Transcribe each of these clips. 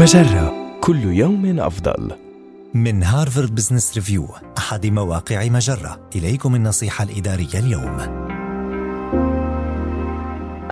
مجرة. كل يوم أفضل. من هارفارد بزنس ريفيو أحد مواقع مجرة. إليكم النصيحة الإدارية اليوم.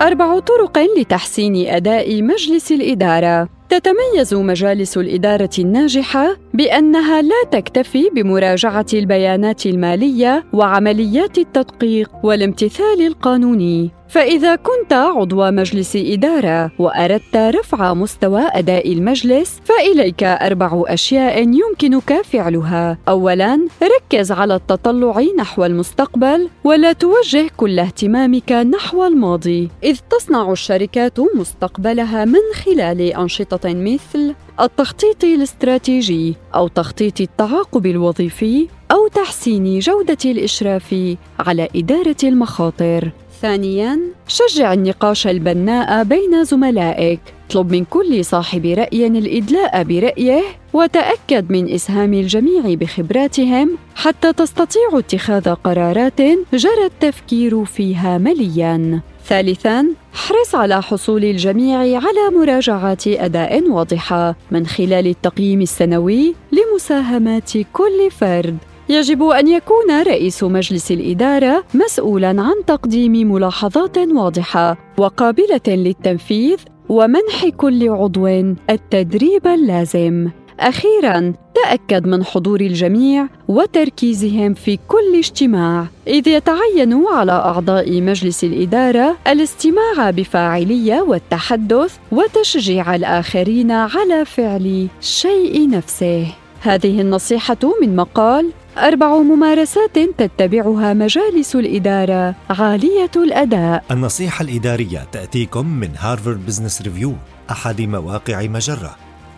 أربع طرق لتحسين أداء مجلس الإدارة. تتميز مجالس الإدارة الناجحة بأنها لا تكتفي بمراجعة البيانات المالية وعمليات التدقيق والامتثال القانوني فإذا كنت عضو مجلس إدارة وأردت رفع مستوى أداء المجلس فإليك أربع أشياء يمكنك فعلها. أولاً، ركز على التطلع نحو المستقبل ولا توجه كل اهتمامك نحو الماضي، إذ تصنع الشركات مستقبلها من خلال أنشطة مثل التخطيط الاستراتيجي أو تخطيط التعاقب الوظيفي أو تحسين جودة الإشراف على إدارة المخاطر. ثانياً، شجع النقاش البناء بين زملائك. اطلب من كل صاحب رأي الإدلاء برأيه وتأكد من إسهام الجميع بخبراتهم حتى تستطيعوا اتخاذ قرارات جرى التفكير فيها ملياً. ثالثاً، احرص على حصول الجميع على مراجعات أداء واضحة من خلال التقييم السنوي لمساهمات كل فرد يجب أن يكون رئيس مجلس الإدارة مسؤولا عن تقديم ملاحظات واضحة وقابلة للتنفيذ ومنح كل عضو التدريب اللازم أخيرا تأكد من حضور الجميع وتركيزهم في كل اجتماع. إذ يتعين على أعضاء مجلس الإدارة الاستماع بفاعلية والتحدث وتشجيع الآخرين على فعل الشيء نفسه. هذه النصيحة من مقال أربع ممارسات تتبعها مجالس الإدارة عالية الأداء. النصيحة الإدارية تأتيكم من هارفارد بزنس ريفيو أحد مواقع مجرة،